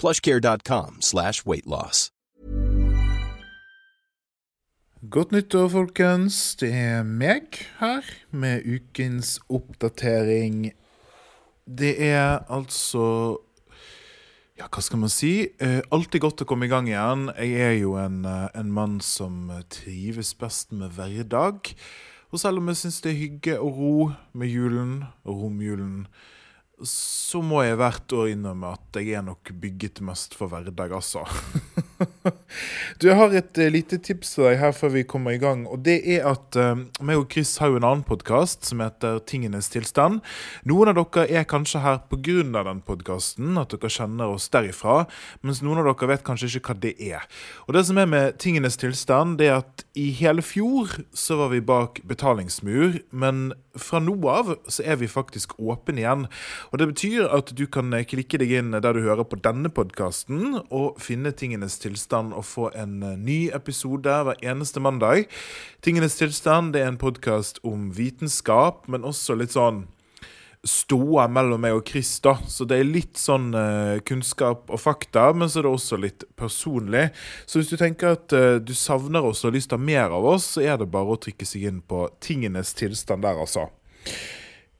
plushcare.com slash weightloss. Godt nyttår, folkens. Det er meg her med ukens oppdatering. Det er altså Ja, hva skal man si? Eh, alltid godt å komme i gang igjen. Jeg er jo en, eh, en mann som trives best med hverdag. Og selv om jeg syns det er hygge og ro med julen og romjulen, så må jeg hvert år innrømme at jeg er nok bygget mest for hverdag, altså. du, Jeg har et uh, lite tips til deg her før vi kommer i gang. og Det er at uh, meg og Chris har jo en annen podkast som heter Tingenes tilstand. Noen av dere er kanskje her pga. den podkasten, at dere kjenner oss derifra. Mens noen av dere vet kanskje ikke hva det er. Og Det som er med Tingenes tilstand, det er at i hele fjor så var vi bak betalingsmur. Men fra nå av så er vi faktisk åpne igjen. Og Det betyr at du kan klikke deg inn der du hører på denne podkasten, og finne Tingenes tilstand og få en eh, ny episode hver eneste mandag. Tingenes tilstand det er en podkast om vitenskap, men også litt sånn ståa mellom meg og Chris, da. Så det er litt sånn uh, kunnskap og fakta, men så er det også litt personlig. Så hvis du tenker at uh, du savner oss og har lyst til å mer av oss, så er det bare å trykke seg inn på tingenes tilstand der, altså.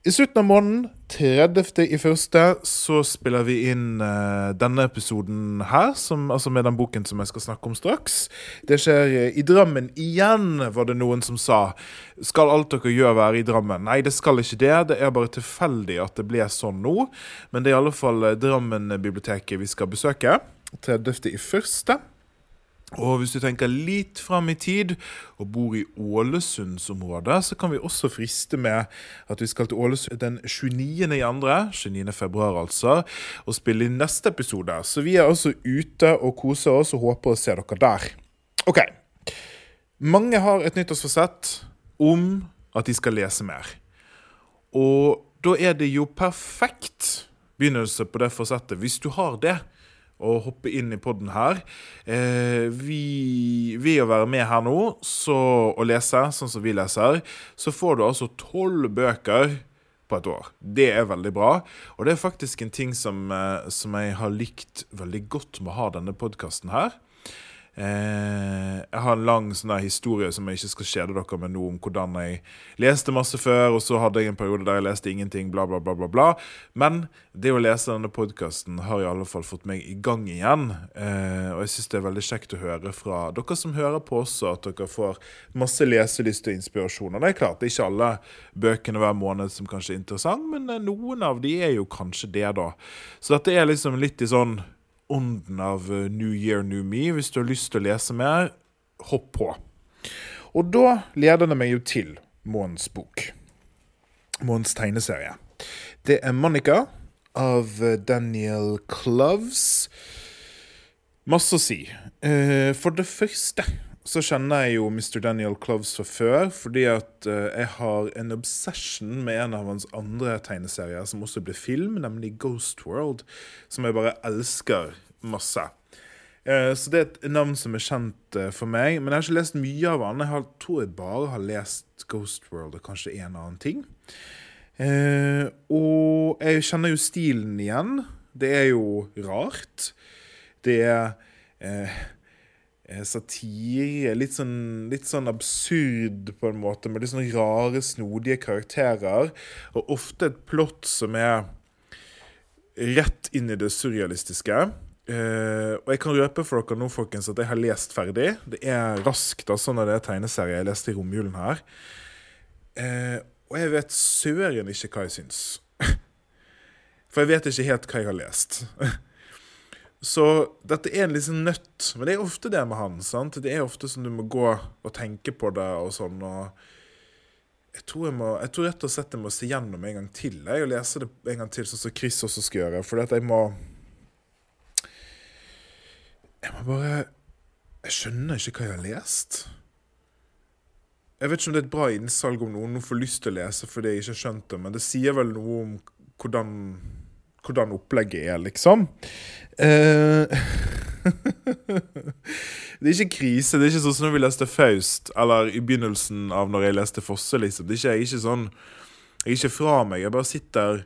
I slutten av måneden, 30. i første, så spiller vi inn uh, denne episoden her, som, altså med den boken som jeg skal snakke om straks. Det skjer uh, i Drammen igjen, var det noen som sa. Skal alt dere gjør være i Drammen? Nei, det skal ikke det. Det er bare tilfeldig at det ble sånn nå. Men det er i alle fall uh, Drammen-biblioteket vi skal besøke. 30. i første. Og hvis du tenker litt fram i tid og bor i Ålesundsområdet, så kan vi også friste med at vi skal til Ålesund den 29. i andre, 29. februar altså, og spille inn neste episode. Så vi er altså ute og koser oss og håper å se dere der. OK. Mange har et nyttårsforsett om at de skal lese mer. Og da er det jo perfekt begynnelse på det forsettet, hvis du har det og hoppe inn i poden her. Eh, vi, ved å være med her nå så, og lese sånn som vi leser, så får du altså tolv bøker på et år. Det er veldig bra. Og det er faktisk en ting som, eh, som jeg har likt veldig godt med å ha denne podkasten her. Eh, jeg har en lang sånn historie som jeg ikke skal kjede dere med nå, om hvordan jeg leste masse før, og så hadde jeg en periode der jeg leste ingenting, bla, bla, bla. bla, bla. Men det å lese denne podkasten har i alle fall fått meg i gang igjen. Eh, og jeg syns det er veldig kjekt å høre fra dere som hører på også, at dere får masse leselyst og inspirasjon. Og det er klart, det er ikke alle bøkene hver måned som kanskje er interessant, men eh, noen av de er jo kanskje det, da. Så dette er liksom litt i sånn ånden av eh, New Year, New Me. Hvis du har lyst til å lese mer, hopp på. Og da leder det meg jo til Måns bok. Måns tegneserie. Det er Monica av eh, Daniel Cloves. Masse å si. Eh, for det første så kjenner jeg jo Mr. Daniel Cloves fra før, fordi at jeg har en obsession med en av hans andre tegneserier som også ble film, nemlig Ghost World, som jeg bare elsker masse. Uh, så det er et navn som er kjent uh, for meg, men jeg har ikke lest mye av han. Jeg tror jeg bare har lest Ghost World og kanskje en annen ting. og jeg kjenner jo stilen igjen. Det er jo rart. Det er Eh, satire. Litt sånn, litt sånn absurd, på en måte, med litt sånn rare, snodige karakterer. Og ofte et plott som er rett inn i det surrealistiske. Eh, og jeg kan røpe for dere nå, folkens, at jeg har lest ferdig. Det er raskt, altså, når det er tegneserie. Jeg leste i romjulen her. Uh, og jeg vet søren ikke hva jeg syns. For jeg vet ikke helt hva jeg har lest. Så dette er en liksom nøtt. Men det er ofte det med han. sant? Det er ofte sånn du må gå og tenke på det og sånn. og jeg tror, jeg, må, jeg tror rett og slett jeg må se gjennom en gang til jeg, og lese det en gang til, sånn som Chris også skal gjøre. For jeg må Jeg må bare Jeg skjønner ikke hva jeg har lest. Jeg vet ikke om det er et bra innsalg om noen får lyst til å lese fordi jeg ikke har skjønt det, men det sier vel noe om hvordan, hvordan opplegget er, liksom. Eh, det er ikke krise. Det er ikke sånn som når vi leste Faust, eller i begynnelsen av når jeg leste Fosse. liksom. Det er ikke, jeg er ikke sånn Jeg er ikke fra meg. Jeg bare sitter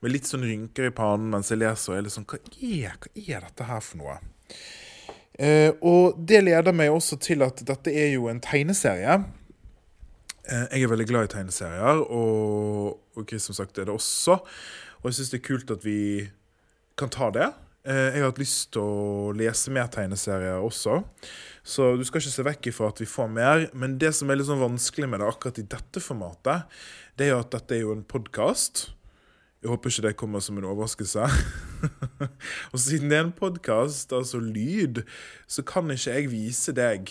med litt sånn rynker i pannen mens jeg leser, og jeg er litt sånn hva er, hva er dette her for noe? Eh, og det leder meg også til at dette er jo en tegneserie. Eh, jeg er veldig glad i tegneserier, og, og som sagt er det også. Og jeg syns det er kult at vi kan ta det. Eh, jeg har hatt lyst til å lese mer tegneserier også. Så du skal ikke se vekk ifra at vi får mer. Men det som er litt sånn vanskelig med det akkurat i dette formatet, det er jo at dette er jo en podkast. Jeg håper ikke det kommer som en overraskelse. og siden det er en podkast, altså lyd, så kan ikke jeg vise deg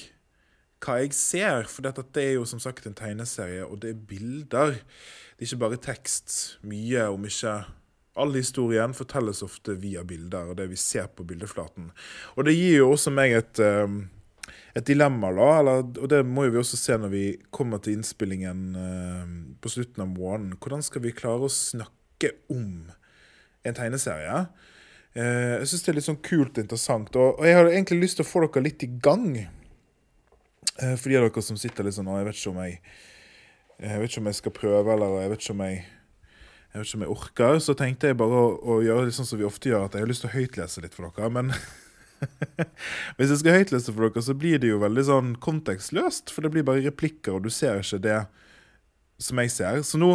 hva jeg ser. For dette er jo som sagt en tegneserie, og det er bilder. Det er ikke bare tekst. Mye, om ikke All historien fortelles ofte via bilder og det vi ser på bildeflaten. Og det gir jo også meg et, ehm, et dilemma, da. Eller, og det må jo vi også se når vi kommer til innspillingen ehm, på slutten av måneden. Hvordan skal vi klare å snakke om en tegneserie? Eh, jeg syns det er litt sånn kult og interessant. Og, jeg har egentlig lyst til å få dere litt i gang. Eh, for de av dere som sitter litt sånn Jeg vet ikke om jeg Jeg vet ikke om jeg skal prøve, eller jeg vet ikke om jeg jeg ikke om jeg orker, så tenkte jeg bare å, å gjøre det sånn som vi ofte gjør, at jeg har lyst til å høytlese litt for dere. Men hvis jeg skal høytlese for dere, så blir det jo veldig sånn kontekstløst. For det blir bare replikker, og du ser ikke det som jeg ser. Så nå,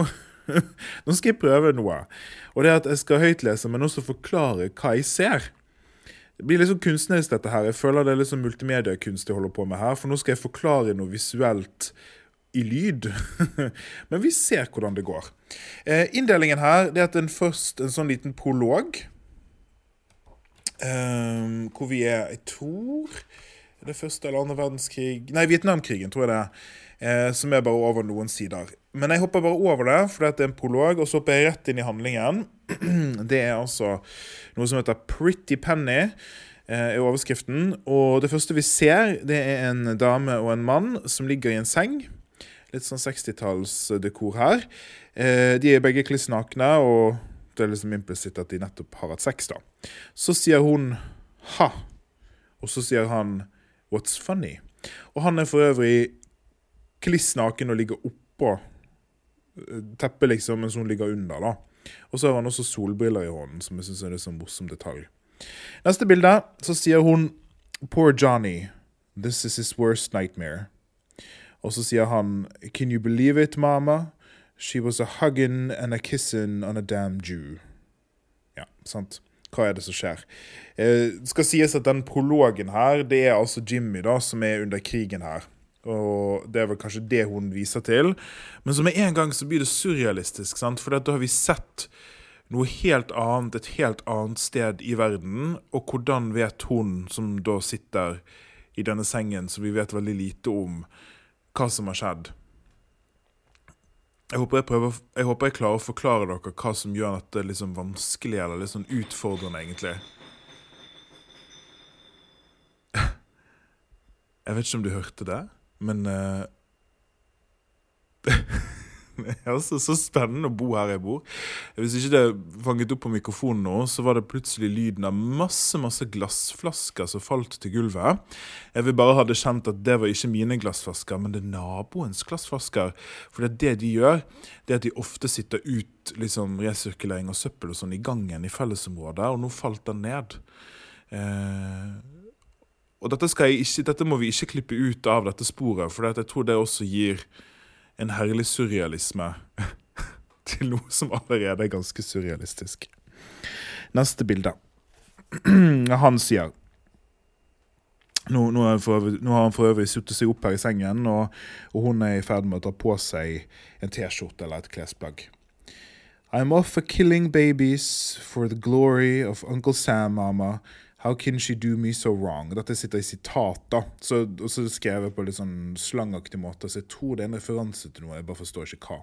nå skal jeg prøve noe. Og det er at jeg skal høytlese, men også forklare hva jeg ser. Det blir sånn kunstnerisk, dette her. Jeg føler det er litt sånn multimediekunst jeg holder på med her. For nå skal jeg forklare noe visuelt i lyd. Men vi ser hvordan det går. Eh, inndelingen her det er at en først en sånn liten prolog. Eh, hvor vi er Jeg tror det første eller andre verdenskrig Nei, Vietnamkrigen, tror jeg det er. Eh, som er bare over noen sider. Men jeg hopper bare over det, for det er en prolog, og så hopper jeg rett inn i handlingen. Det er altså noe som heter Pretty Penny er overskriften. Og det første vi ser, det er en dame og en mann som ligger i en seng. Litt sånn 60-tallsdekor her. Eh, de er begge kliss nakne, og det er liksom implisitt at de nettopp har hatt sex. da. Så sier hun 'ha', og så sier han 'what's funny'? Og han er for øvrig kliss naken og ligger oppå teppet, liksom, mens hun ligger under. da. Og så har han også solbriller i hånden, som jeg syns er en sånn morsom detalj. Neste bilde, så sier hun 'Poor Johnny. This is his worst nightmare'. Og så sier han Can you believe it, mama? She was a huggin' and a kissin' on a damn Jew. Ja, sant. Hva er det som skjer? Eh, skal sies at den prologen her, det er altså Jimmy da, som er under krigen her. Og det er vel kanskje det hun viser til. Men så med en gang så blir det surrealistisk, sant? for da har vi sett noe helt annet, et helt annet sted i verden. Og hvordan vet hun, som da sitter i denne sengen, som vi vet veldig lite om, hva som har skjedd. Jeg håper jeg, prøver, jeg håper jeg klarer å forklare dere hva som gjør dette liksom vanskelig eller litt sånn utfordrende, egentlig. Jeg vet ikke om du hørte det, men uh, altså så spennende å bo her jeg bor. Hvis ikke det fanget opp på mikrofonen nå, så var det plutselig lyden av masse masse glassflasker som falt til gulvet. Jeg vil bare ha det kjent at det var ikke mine glassflasker, men det er naboens glassflasker. For det, er det de gjør, det er at de ofte sitter ut liksom, resirkulering av søppel og sånn i gangen i fellesområdet, og nå falt den ned. Eh, og dette, ikke, dette, må vi ikke klippe ut av dette sporet, for jeg tror det også gir en herlig surrealisme til noe som allerede er ganske surrealistisk. Neste bilde. han sier nå, nå, har han for øvrig suttet seg opp her i sengen, og, og hun er i ferd med å ta på seg en T-skjorte eller et klesplagg. I'm off for killing babies for the glory of Uncle Sam, mama. How can she do me so wrong? Dette sitter i sitat, da. Så, og så skrevet på litt sånn slangaktig måte, så jeg tror det er en referanse til noe. Jeg bare forstår ikke hva.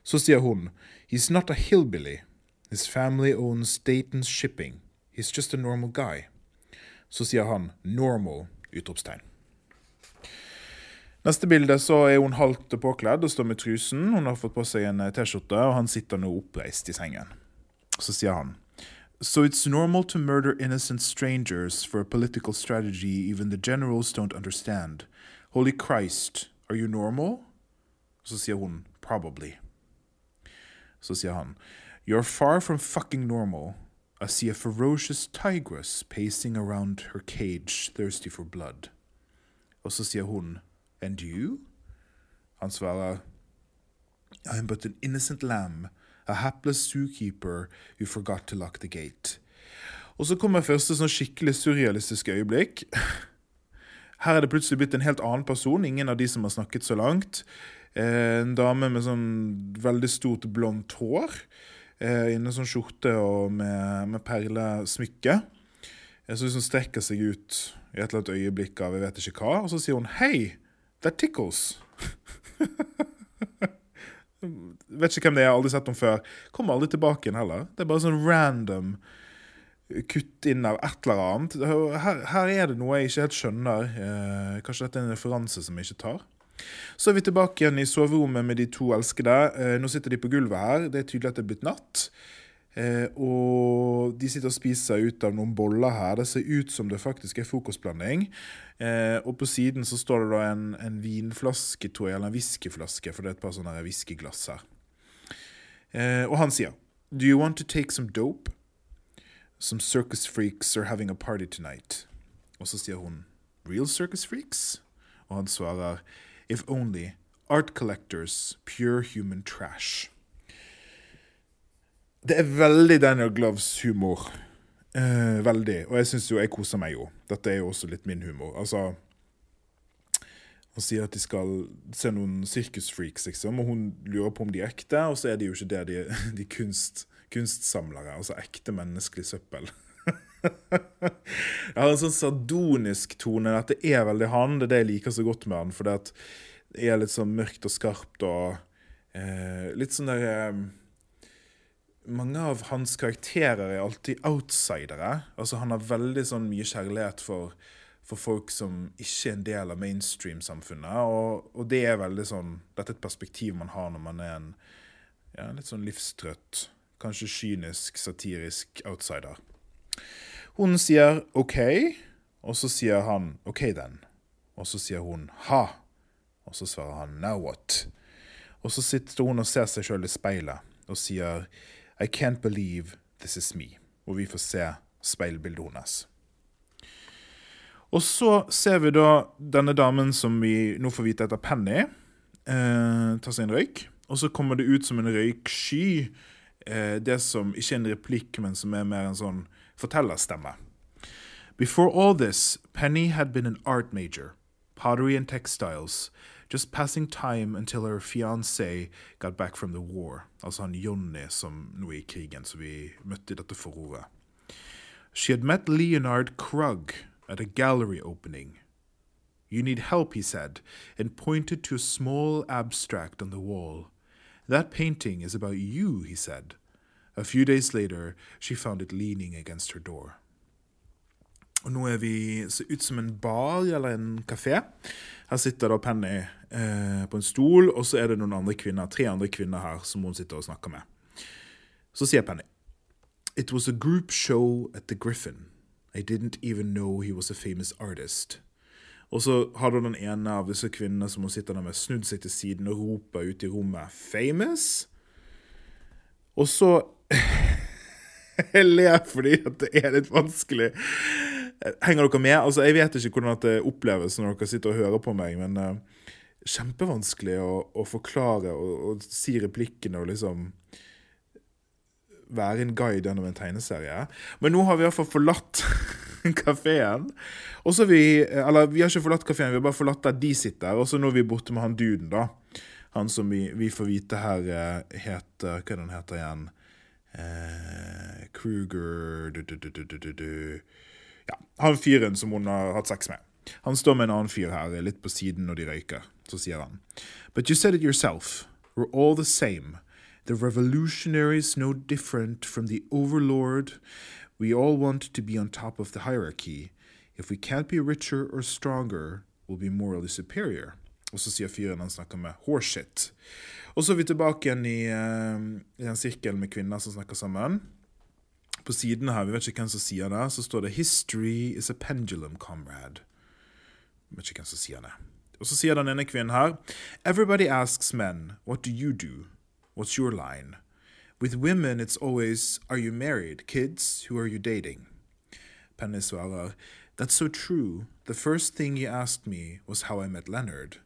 Så sier hun He's not a hillbilly. His family owns Dayton's Shipping. He's just a normal guy. Så sier han 'normal'! utropstegn. Neste bilde så er hun halvt påkledd og står med trusen. Hun har fått på seg en T-skjorte, og han sitter nå oppreist i sengen. Så sier han So it's normal to murder innocent strangers for a political strategy even the generals don't understand. Holy Christ, are you normal? Så sier hun probably. Så sier han You're far from fucking normal. I see a ferocious tigress pacing around her cage, thirsty for blood. Og så sier hun, And you? Han svarer, I am but an innocent lamb, a hapless zookeeper who forgot to lock the gate. Og så kommer første sånn skikkelig surrealistiske øyeblikk. Her er det plutselig blitt en helt annen person, ingen av de som har snakket så langt. Eh, en dame med sånn veldig stort blondt hår eh, i en sånn skjorte og med, med perlesmykke. Så liksom strekker seg ut i et eller annet øyeblikk av jeg vet ikke hva, og så sier hun 'Hei, that tickles'. vet ikke hvem det er, aldri sett henne før. Kommer aldri tilbake igjen heller. Det er bare sånn random kutt inn av et eller annet. Her, her er det noe jeg ikke helt skjønner. Eh, kanskje dette er en referanse som jeg ikke tar. Så er vi tilbake igjen i soverommet med de to elskede. Eh, nå sitter de på gulvet her. Det er tydelig at det er blitt natt. Eh, og de sitter og spiser ut av noen boller her. Det ser ut som det faktisk er frokostblanding. Eh, og på siden så står det da en, en vinflaske, tror jeg, eller en whiskyflaske, for det er et par sånne whiskyglass her. Eh, og han sier Do you want to take some dope? Some circus freaks are having a party tonight. Og så sier hun Real circus freaks? Og han svarer If only. Art collectors. Pure human trash. Det er veldig Daniel Gloves-humor. Eh, veldig. Og jeg syns jo jeg koser meg jo. Dette er jo også litt min humor. Altså Han sier at de skal se noen sirkusfreaks, liksom, og hun lurer på om de er ekte, og så er de jo ikke det. De de kunst, kunstsamlere. Altså ekte menneskelig søppel. jeg har en sånn sardonisk tone. Dette er veldig han. Det er det jeg liker så godt med han. For det er litt sånn mørkt og skarpt og eh, litt sånn der eh, Mange av hans karakterer er alltid outsidere. Altså Han har veldig sånn mye kjærlighet for, for folk som ikke er en del av mainstream-samfunnet. Og, og, det er veldig sånn Dette er et perspektiv man har når man er en ja, litt sånn livstrøtt, kanskje kynisk, satirisk outsider. Hun sier OK, og så sier han OK, then. Og så sier hun ha, og så svarer han now what? Og så sitter hun og ser seg sjøl i speilet og sier I can't believe this is me. Og vi får se speilbildet hennes. Og så ser vi da denne damen som vi nå får vite heter Penny, eh, ta seg en røyk. Og så kommer det ut som en røyksky. Eh, det som ikke er en replikk, men som er mer en sånn fortellerstemme. Before all this, Penny had been an art major, pottery and textiles, just passing time until her fiancé got back from the war. Altså han Johnny som nå er i krigen, som vi møtte i dette forordet. She had met Leonard Krug at a gallery opening. You need help, he said, and pointed to a small abstract on the wall. That painting is about you, he said. A few days later, she found it leaning against her door. Og nå er vi ser ut som en bar eller en kafé. Her sitter da Penny eh, på en stol, og så er det noen andre kvinner, tre andre kvinner her som hun sitter og snakker med. Så sier Penny It was a group show at the Griffin. I didn't even know he was a famous artist. Og så har du den ene av disse kvinnene som hun sitter der med, snudd seg til siden og roper ut i rommet 'famous'. Og så Jeg ler fordi at det er litt vanskelig. Henger dere med? Altså, Jeg vet ikke hvordan det oppleves når dere sitter og hører på meg, men uh, kjempevanskelig å, å forklare og, og, si replikkene og liksom være en guide gjennom en tegneserie. Men nå har vi iallfall forlatt kafeen. Og så vi Eller vi har ikke forlatt kafeen, vi har bare forlatt der de sitter. Og så nå er vi borte med han duden, da. Han som vi, vi får vite her eh, heter Hva er det han heter igjen? Eh, Kruger du, du, du, Ja, han fyren som hun har hatt sex med. Han står med en annen fyr her, litt på siden når de røyker. Så sier han But you said it yourself. We're all the same. The revolutionaries no different from the overlord. We all want to be on top of the hierarchy. If we can't be richer or stronger, we'll be morally superior. Og så sier fyren han snakker med horseshit. Og så er vi tilbake igjen i, uh, i den sirkelen med kvinner som snakker sammen. På siden her, vi vet ikke hvem som sier det, så står det 'History is a pendulum, comrade'. Vi vet ikke hvem som sier det. Og så sier den ene kvinnen her Everybody asks men, what do you do? What's your line? With women it's always Are you married? Kids? Who are you dating? Penny svarer That's so true. The first thing you asked me was how I met Leonard.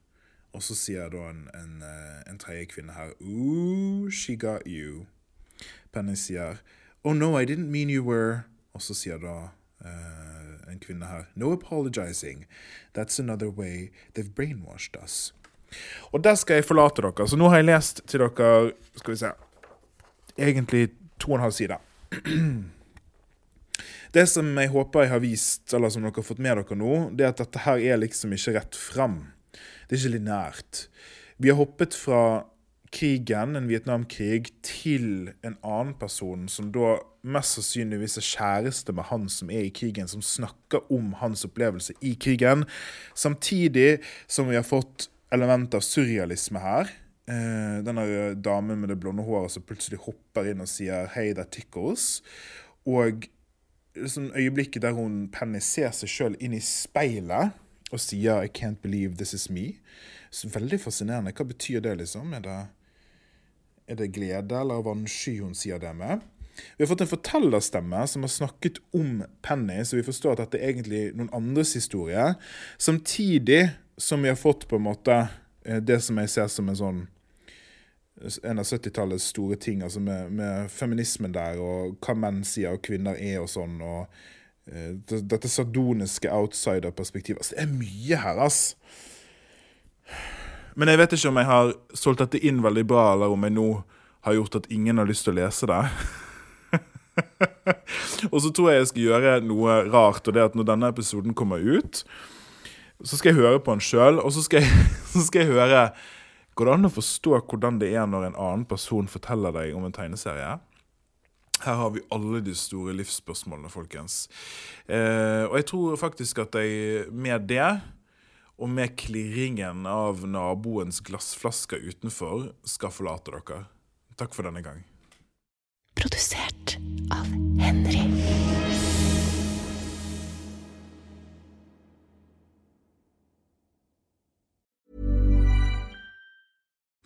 Og så sier da en, en, eh, en tredje kvinne her Ooh, she got you. Penny sier Oh no, I didn't mean you were Og så sier da uh, en kvinne her No apologizing. That's another way they've brainwashed us. Og der skal jeg forlate dere. Så nå har jeg lest til dere Skal vi se Egentlig to og en halv side. Det som jeg håper jeg har vist, eller som dere har fått med dere nå, det er at dette her er liksom ikke rett fram. Det er ikke lineært. Vi har hoppet fra krigen, en Vietnamkrig, til en annen person som da mest sannsynligvis er kjæreste med han som er i krigen, som snakker om hans opplevelse i krigen, samtidig som vi har fått element av surrealisme her. Eh, denne damen med det blonde håret som plutselig hopper inn og sier 'Hey, that tickles'. Og liksom øyeblikket der hun Penny ser seg sjøl inn i speilet og sier 'I can't believe this is me'. Så veldig fascinerende. Hva betyr det, liksom? Er det, er det glede eller vannsky hun sier det med? Vi har fått en fortellerstemme som har snakket om Penny, så vi forstår at dette er egentlig noen andres historie. Samtidig som vi har fått på en måte eh, det som jeg ser som en sånn en av 70-tallets store ting, altså med, med, feminismen der, og hva menn sier og kvinner er og sånn, og uh, dette sardoniske outsider-perspektivet. Altså, det er mye her, ass. Men jeg vet ikke om jeg har solgt dette inn veldig bra, eller om jeg nå har gjort at ingen har lyst til å lese det. og så tror jeg jeg skal gjøre noe rart, og det er at når denne episoden kommer ut, så skal jeg høre på den sjøl, og så skal, jeg, så skal, jeg, høre Går det an å forstå hvordan det er når en annen person forteller deg om en tegneserie? Her har vi alle de store livsspørsmålene, folkens. Eh, og jeg tror faktisk at jeg med det, og med klirringen av naboens glassflasker utenfor, skal forlate dere. Takk for denne gang. Produsert av Henry.